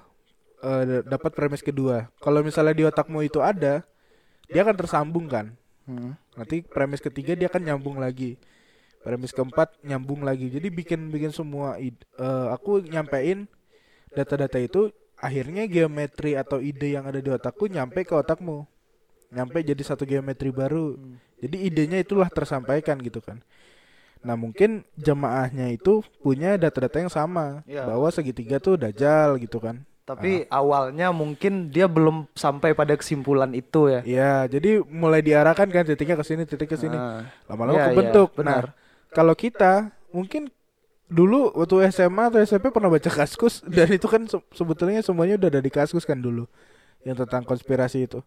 eh, dapat premis kedua. Kalau misalnya di otakmu itu ada dia akan tersambung kan?
Hmm.
nanti premis ketiga dia akan nyambung lagi. Premis keempat nyambung lagi. Jadi bikin bikin semua id- eh, aku nyampein data-data itu akhirnya geometri atau ide yang ada di otakku nyampe ke otakmu. Nyampe jadi satu geometri baru. Jadi idenya itulah tersampaikan gitu kan. Nah mungkin jemaahnya itu punya data-data yang sama.
Iya.
bahwa segitiga tuh dajal gitu kan
Tapi awalnya mungkin dia belum sampai pada kesimpulan itu ya.
ya jadi mulai diarahkan kan titiknya ke sini titik ke sini
Ah.
lama-lama
Iya, iya,
kebentuk.
benar.
Nah, kalau kita mungkin dulu waktu SMA atau SMP pernah baca Kaskus dan itu kan se- sebetulnya semuanya udah ada di Kaskus kan dulu yang tentang konspirasi itu.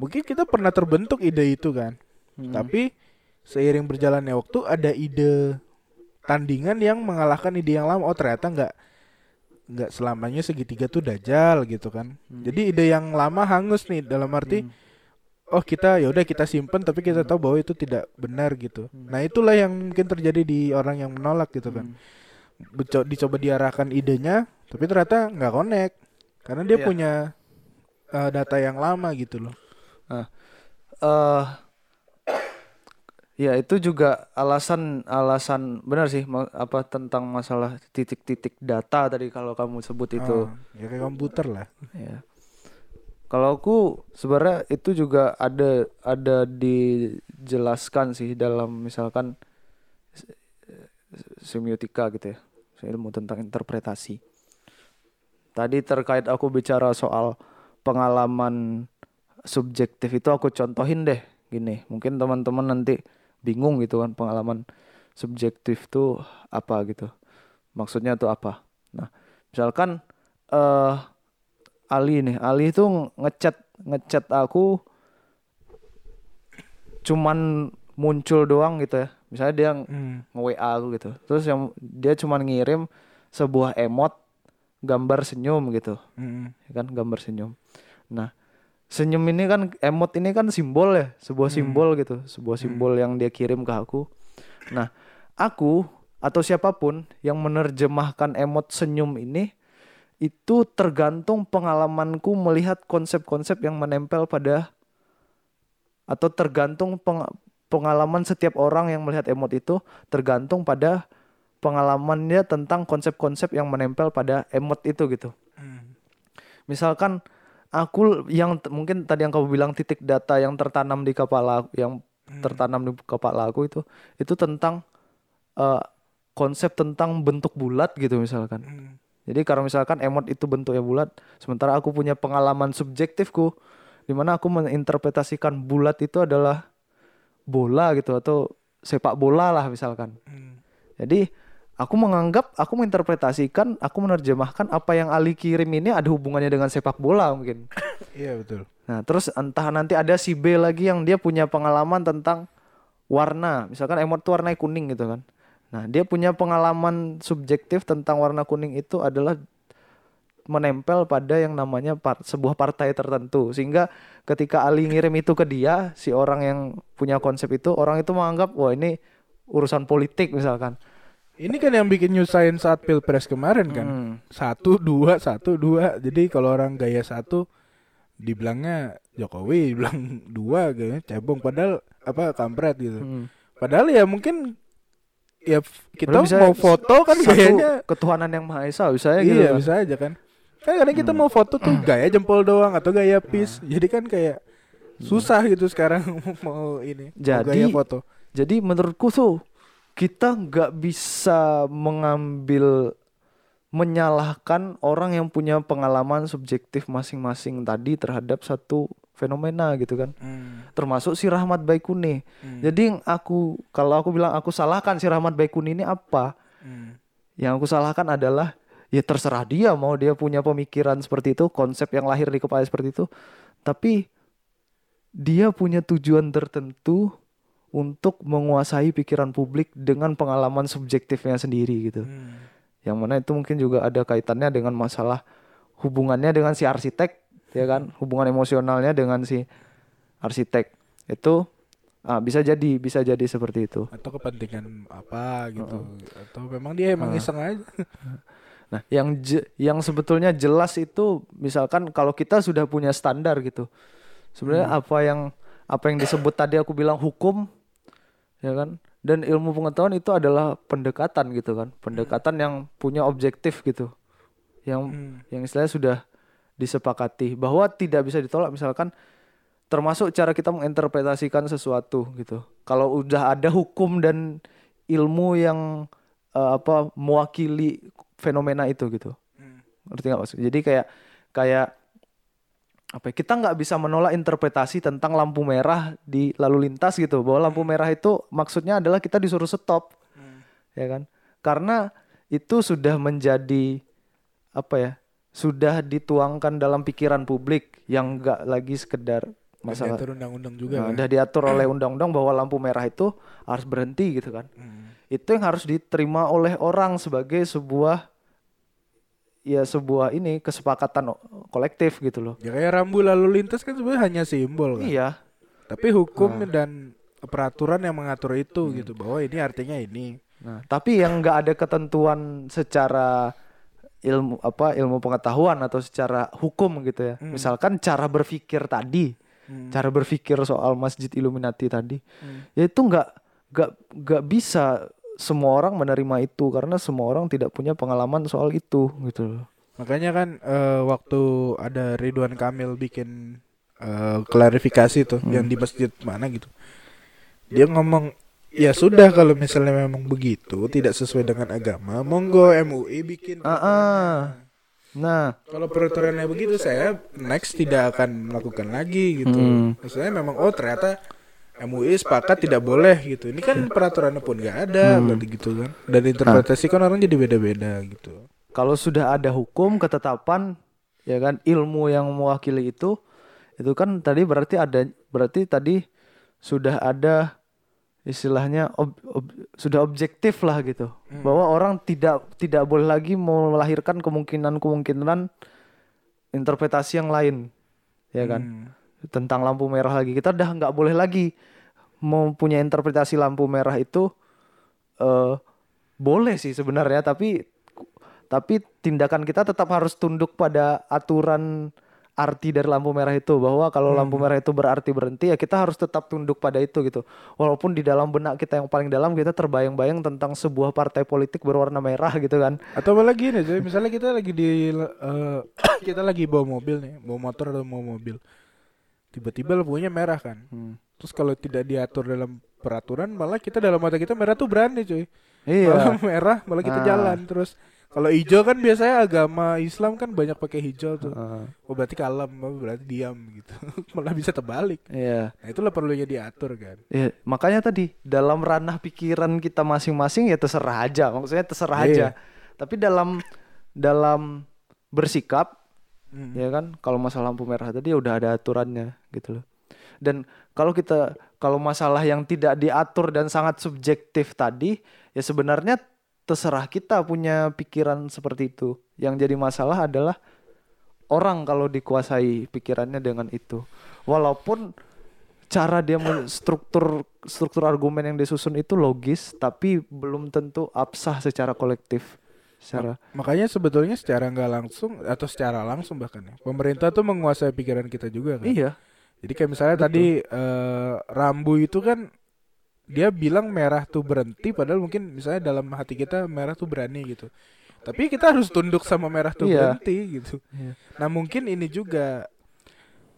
Mungkin kita pernah terbentuk ide itu kan.
Hmm.
Tapi seiring berjalannya waktu ada ide tandingan yang mengalahkan ide yang lama. Oh, ternyata nggak nggak selamanya segitiga tuh dajal gitu kan. Jadi ide yang lama hangus nih dalam arti
Hmm.
oh kita ya udah kita simpen tapi kita tahu bahwa itu tidak benar gitu. Nah itulah yang mungkin terjadi di orang yang menolak gitu kan. Beco- dicoba diarahkan idenya tapi ternyata nggak connect karena dia
Iya.
punya eh, data yang lama gitu loh.
eh ya itu juga alasan alasan benar sih apa tentang masalah titik-titik data tadi kalau kamu sebut itu.
Ah, ya kayak komputer lah.
ya. Kalau aku sebenarnya itu juga ada ada dijelaskan sih dalam misalkan se- semiotika gitu ya ilmu tentang interpretasi. Tadi terkait aku bicara soal pengalaman subjektif itu aku contohin deh gini. Mungkin teman-teman nanti bingung gitu kan pengalaman subjektif tuh apa gitu. Maksudnya tuh apa? Nah misalkan eh Ali nih Ali tuh ngechat ngechat aku cuman muncul doang gitu ya. Misalnya dia
Hmm.
nge-WA aku gitu. Terus yang dia cuman ngirim sebuah emot gambar senyum gitu.
Mm-mm.
ya kan gambar senyum. Nah senyum ini kan emot ini kan simbol ya sebuah simbol gitu sebuah simbol yang dia kirim ke aku. Nah aku atau siapa pun yang menerjemahkan emot senyum ini itu tergantung pengalamanku melihat konsep-konsep yang menempel pada atau tergantung peng- pengalaman setiap orang yang melihat emot itu tergantung pada pengalamannya tentang konsep-konsep yang menempel pada emot itu gitu.
Hmm.
misalkan aku yang mungkin tadi yang kamu bilang titik data yang tertanam di kepala aku- yang tertanam di kepala aku itu itu tentang eh, konsep tentang bentuk bulat gitu misalkan
Hmm.
jadi kalau misalkan emot itu bentuknya bulat sementara aku punya pengalaman subjektifku di mana aku menginterpretasikan bulat itu adalah bola gitu atau sepak bola lah misalkan
Hmm.
jadi aku menganggap, aku menginterpretasikan, aku menerjemahkan apa yang Ali kirim ini ada hubungannya dengan sepak bola mungkin.
Iya betul.
Nah terus entah nanti ada si B lagi yang dia punya pengalaman tentang warna, misalkan emot tuh warna kuning gitu kan. Nah dia punya pengalaman subjektif tentang warna kuning itu adalah menempel pada yang namanya par- sebuah partai tertentu sehingga ketika Ali ngirim itu ke dia si orang yang punya konsep itu orang itu menganggap wah ini urusan politik misalkan
Ini kan yang bikin nyusahin saat pilpres kemarin kan.
Hmm.
Satu dua satu dua. Jadi kalau orang gaya satu dibilangnya Jokowi, dibilang dua kayaknya cebong. Padahal apa kampret gitu.
Hmm.
Padahal ya mungkin ya kita
Padahal
mau foto kan gayanya
ketuhanan yang maha esa bisa ya gitu
iya
kan.
bisa aja kan. Kan kadang kita mau foto tuh gaya jempol doang atau gaya peace. Jadi kan kayak susah gitu sekarang mau ini mau
Jadi-
gaya foto.
Jadi menurutku tuh kita nggak bisa mengambil menyalahkan orang yang punya pengalaman subjektif masing-masing tadi terhadap satu fenomena gitu kan.
Hmm.
Termasuk si Rahmat Baikuni.
Hmm.
Jadi yang aku kalau aku bilang aku salahkan si Rahmat Baikuni ini apa?
Hmm.
Yang aku salahkan adalah ya terserah dia mau dia punya pemikiran seperti itu, konsep yang lahir di kepala seperti itu. Tapi dia punya tujuan tertentu untuk menguasai pikiran publik dengan pengalaman subjektifnya sendiri gitu.
Hmm.
Yang mana itu mungkin juga ada kaitannya dengan masalah hubungannya dengan si arsitek, ya kan? Hubungan emosionalnya dengan si arsitek. Itu ah, bisa jadi, bisa jadi seperti itu.
atau kepentingan apa gitu atau memang dia emang iseng aja
Nah, yang je- yang sebetulnya jelas itu misalkan kalau kita sudah punya standar gitu. Sebenarnya apa yang apa yang disebut tadi aku bilang hukum ya kan? Dan ilmu pengetahuan itu adalah pendekatan gitu kan. Pendekatan yang punya objektif gitu. Yang
Hmm.
yang istilahnya sudah disepakati bahwa tidak bisa ditolak misalkan termasuk cara kita menginterpretasikan sesuatu gitu. Kalau udah ada hukum dan ilmu yang eh, apa mewakili fenomena itu gitu.
Hmm.
Ngerti nggak maksud? Jadi kayak kayak apa ya, kita nggak bisa menolak interpretasi tentang lampu merah di lalu lintas gitu. Bahwa lampu merah itu maksudnya adalah kita disuruh stop.
Hmm.
ya kan? Karena itu sudah menjadi apa ya sudah dituangkan dalam pikiran publik yang nggak lagi sekedar masalah
diatur undang-undang juga
Nah, udah diatur oleh undang-undang bahwa lampu merah itu harus berhenti gitu kan.
Hmm.
itu yang harus diterima oleh orang sebagai sebuah ya sebuah ini kesepakatan kolektif gitu loh.
Ya kayak rambu lalu lintas kan sebenarnya hanya simbol kan?
Iya.
Tapi hukum dan peraturan yang mengatur itu gitu bahwa ini artinya ini.
Nah, tapi yang nggak ada ketentuan secara ilmu apa ilmu pengetahuan atau secara hukum gitu ya. Misalkan cara berpikir tadi,
Hmm.
cara berpikir soal Masjid Illuminati tadi,
Hmm.
ya itu nggak nggak nggak bisa semua orang menerima itu karena semua orang tidak punya pengalaman soal itu gitu loh.
makanya kan eh, waktu ada Ridwan Kamil bikin eh, klarifikasi tuh yang di masjid mana gitu dia ngomong ya sudah kalau misalnya memang begitu tidak sesuai dengan agama monggo MUI bikin
Ah, ah. Nah,
Kalau peraturannya begitu saya next tidak akan melakukan lagi gitu.
Hmm.
Maksudnya memang oh ternyata MUI sepakat tidak boleh gitu. Ini kan peraturannya pun nggak ada berarti gitu kan. Dan interpretasi kan orang jadi beda-beda gitu.
kalau sudah ada hukum ketetapan ya kan ilmu yang mewakili itu itu kan tadi berarti ada berarti tadi sudah ada istilahnya ob- ob- sudah objektif lah gitu bahwa orang tidak tidak boleh lagi melahirkan kemungkinan-kemungkinan interpretasi yang lain ya kan
Hmm.
Tentang lampu merah lagi. Kita udah nggak boleh lagi mempunyai interpretasi lampu merah itu eh boleh sih sebenarnya, tapi tapi tindakan kita tetap harus tunduk pada aturan arti dari lampu merah itu bahwa kalau lampu merah itu berarti berhenti ya kita harus tetap tunduk pada itu gitu. Walaupun di dalam benak kita yang paling dalam kita terbayang-bayang tentang sebuah partai politik berwarna merah gitu kan.
Atau apalagi nih, Joy, misalnya kita lagi di eh, kita lagi bawa mobil nih, bawa motor atau bawa mobil. Tiba-tiba lampunya merah kan. Terus kalau tidak diatur dalam peraturan, malah kita dalam mata kita merah tuh berani, cuy.
Iya.
Kalau merah malah kita
Ah.
jalan terus. Kalau hijau kan biasanya agama Islam kan banyak pakai hijau tuh.
Heeh.
Oh berarti kalem, oh, berarti diam gitu. malah bisa terbalik.
Iya.
Nah itulah perlunya diatur kan.
Ya, makanya tadi dalam ranah pikiran kita masing-masing ya terserah aja, maksudnya terserah
Iya.
aja. Tapi dalam dalam bersikap
Hmm.
ya kan kalau masalah lampu merah tadi udah ada aturannya gitu loh. Dan kalau kita kalau masalah yang tidak diatur dan sangat subjektif tadi ya sebenarnya terserah kita punya pikiran seperti itu. Yang jadi masalah adalah orang kalau dikuasai pikirannya dengan itu. Walaupun cara dia struktur struktur argumen yang disusun itu logis tapi belum tentu absah secara kolektif. Secara
Makanya sebetulnya secara nggak langsung atau secara langsung bahkan ya, pemerintah tuh menguasai pikiran kita juga kan.
iya.
Jadi kayak misalnya tadi eh, Rambu itu kan dia bilang merah tuh berhenti padahal mungkin misalnya dalam hati kita merah tuh berani gitu. Tapi kita harus tunduk sama merah tuh
Iya.
berhenti gitu.
Iya.
Nah, mungkin ini juga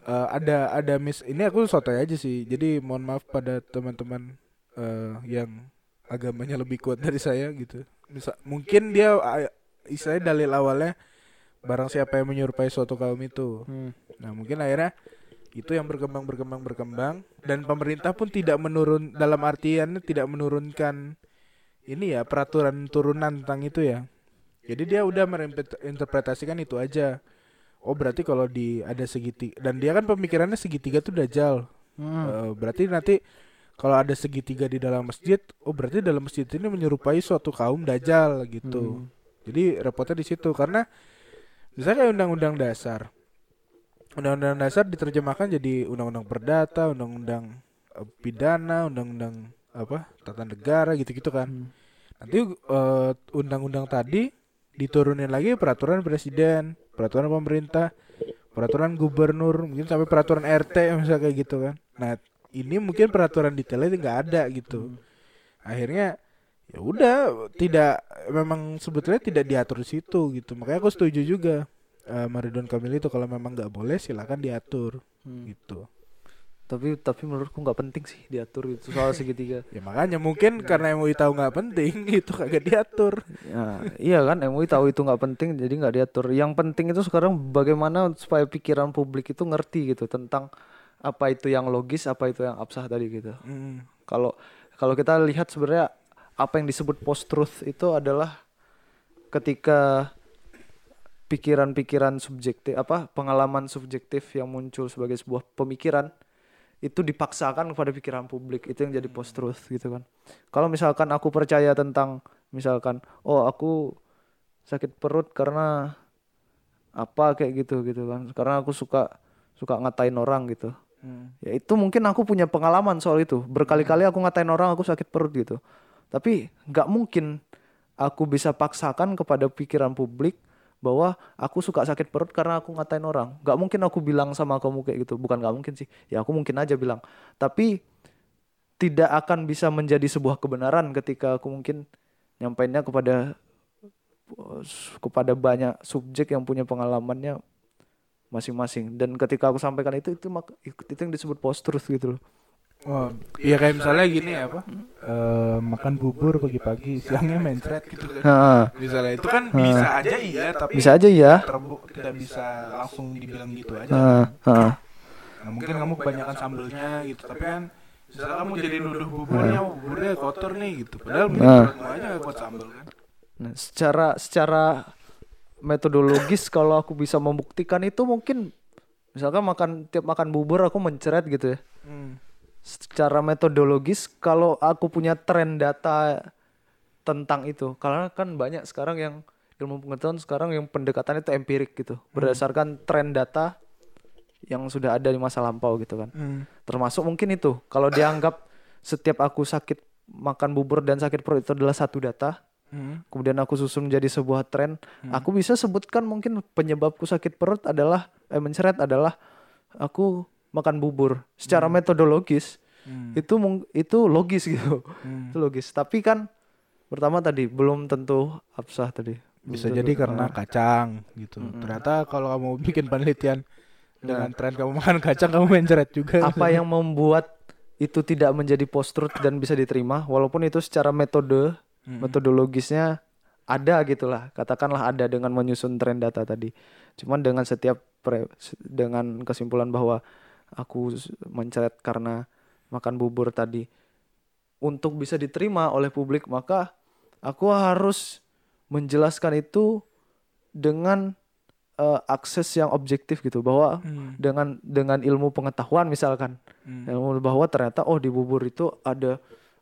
eh, ada ada mis ini aku sotoy aja sih. Jadi mohon maaf pada teman-teman eh, yang agamanya lebih kuat dari saya gitu. Misal, mungkin dia istilahnya dalil awalnya barang siapa yang menyerupai suatu kaum itu.
Hmm.
Nah mungkin akhirnya itu yang berkembang berkembang berkembang dan pemerintah pun tidak menurun dalam artian tidak menurunkan ini ya peraturan turunan tentang itu ya. Jadi dia udah menginterpretasikan itu aja. Oh berarti kalau di ada segitiga dan dia kan pemikirannya segitiga tuh dajal.
Hmm.
Eh, berarti nanti kalau ada segitiga di dalam masjid, oh berarti dalam masjid ini menyerupai suatu kaum dajal gitu.
Hmm.
Jadi repotnya di situ karena misalnya kayak undang-undang dasar. Undang-undang dasar diterjemahkan jadi undang-undang perdata, undang-undang eh, pidana, undang-undang apa? tata negara gitu-gitu kan.
Hmm.
Nanti eh, undang-undang tadi diturunin lagi peraturan presiden, peraturan pemerintah, peraturan gubernur, mungkin sampai peraturan RT misalnya kayak gitu kan. Nah, ini mungkin peraturan detailnya nggak ada gitu. Akhirnya ya udah tidak memang sebetulnya tidak diatur di situ gitu. Makanya aku setuju juga eh Maridon Kamil itu kalau memang nggak boleh silakan diatur
Hmm.
gitu.
Tapi tapi menurutku nggak penting sih diatur itu soal segitiga.
Ya makanya mungkin karena MUI tahu nggak penting itu kagak diatur.
Ya, iya kan MUI tahu itu nggak penting jadi nggak diatur. Yang penting itu sekarang bagaimana supaya pikiran publik itu ngerti gitu tentang apa itu yang logis, apa itu yang absah tadi gitu.
Hmm.
Kalau kalau kita lihat sebenarnya apa yang disebut post truth itu adalah ketika pikiran-pikiran subjektif apa pengalaman subjektif yang muncul sebagai sebuah pemikiran itu dipaksakan kepada pikiran publik itu yang jadi post truth gitu kan. Kalau misalkan aku percaya tentang misalkan oh aku sakit perut karena apa kayak gitu gitu kan. Karena aku suka suka ngatain orang gitu.
Hmm.
Ya itu mungkin aku punya pengalaman soal itu. Berkali-kali aku ngatain orang aku sakit perut gitu. Tapi nggak mungkin aku bisa paksakan kepada pikiran publik bahwa aku suka sakit perut karena aku ngatain orang. Nggak mungkin aku bilang sama kamu kayak gitu. Bukan nggak mungkin sih. Ya aku mungkin aja bilang. Tapi tidak akan bisa menjadi sebuah kebenaran ketika aku mungkin nyampainnya kepada kepada banyak subjek yang punya pengalamannya masing-masing dan ketika aku sampaikan itu itu mak- itu yang disebut post truth gitu loh
Oh, iya kayak misalnya gini ya apa? Eh, makan bubur pagi-pagi, siangnya mencret gitu kan.
Heeh.
Misalnya itu kan bisa aja iya, tapi
bisa aja ya
terbu- tidak bisa langsung dibilang gitu aja.
Heeh, heeh.
Nah, mungkin kamu kebanyakan sambelnya gitu, tapi kan misalnya kamu jadi nuduh buburnya, buburnya kotor nih gitu. Padahal
Nah.
perutmu aja kuat sambel kan.
Nah, secara secara metodologis kalau aku bisa membuktikan itu mungkin misalkan makan tiap makan bubur aku mencret gitu ya
Hmm.
secara metodologis kalau aku punya tren data tentang itu karena kan banyak sekarang yang ilmu pengetahuan sekarang yang pendekatan itu empirik gitu berdasarkan tren data yang sudah ada di masa lampau gitu kan.
Hmm.
Termasuk mungkin itu kalau dianggap setiap aku sakit makan bubur dan sakit perut itu adalah satu data,
Hmm.
kemudian aku susun menjadi sebuah tren,
Hmm.
aku bisa sebutkan mungkin penyebabku sakit perut adalah eh mencret adalah aku makan bubur. Secara metodologis
Hmm.
itu itu logis gitu.
Hmm.
itu logis. Tapi kan pertama tadi belum tentu absah tadi. Belum
Bisa
tentu-
jadi karena kacang gitu.
Mm-mm.
Ternyata kalau kamu bikin penelitian dengan
Nah.
tren kamu makan kacang kamu mencret juga.
apa yang membuat itu tidak menjadi post truth dan bisa diterima walaupun itu secara metode
Hmm.
metodologisnya ada gitulah katakanlah ada dengan menyusun tren data tadi cuman dengan setiap pre- dengan kesimpulan bahwa aku mencret karena makan bubur tadi untuk bisa diterima oleh publik maka aku harus menjelaskan itu dengan eh, akses yang objektif gitu bahwa
Hmm.
dengan dengan ilmu pengetahuan misalkan
Hmm.
ilmu bahwa ternyata oh di bubur itu ada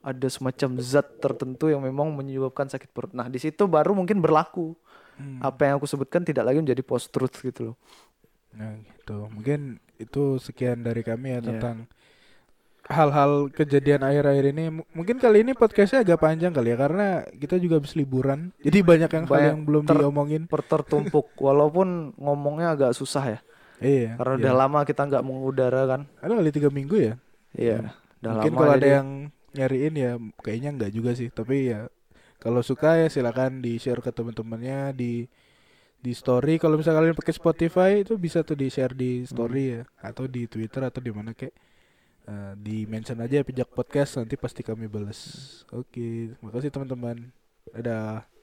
ada semacam zat tertentu yang memang menyebabkan sakit perut. Nah, di situ baru mungkin berlaku
Hmm.
apa yang aku sebutkan tidak lagi menjadi post truth gitu loh.
Nah, gitu. Mungkin itu sekian dari kami ya
Iya.
tentang hal-hal kejadian akhir-akhir ini. M- Mungkin kali ini podcastnya agak panjang kali ya karena kita juga habis liburan. Jadi banyak yang hal
Banyak
yang belum
ter-
diomongin.
Pertertumpuk walaupun ngomongnya agak susah ya.
Iya.
Karena
iya.
udah lama kita nggak mengudara kan.
Ada kali tiga minggu ya.
Iya. Udah
Mungkin
lama
kalau ada yang nyariin ya kayaknya enggak juga sih. Tapi ya kalau suka ya silakan di share ke teman-temannya di di story. Kalau misalnya kalian pakai Spotify itu bisa tuh di share di story ya atau di Twitter atau di mana kek. Eh, di mention aja pijak podcast nanti pasti kami balas. Oke, terima kasih teman-teman. Dadah.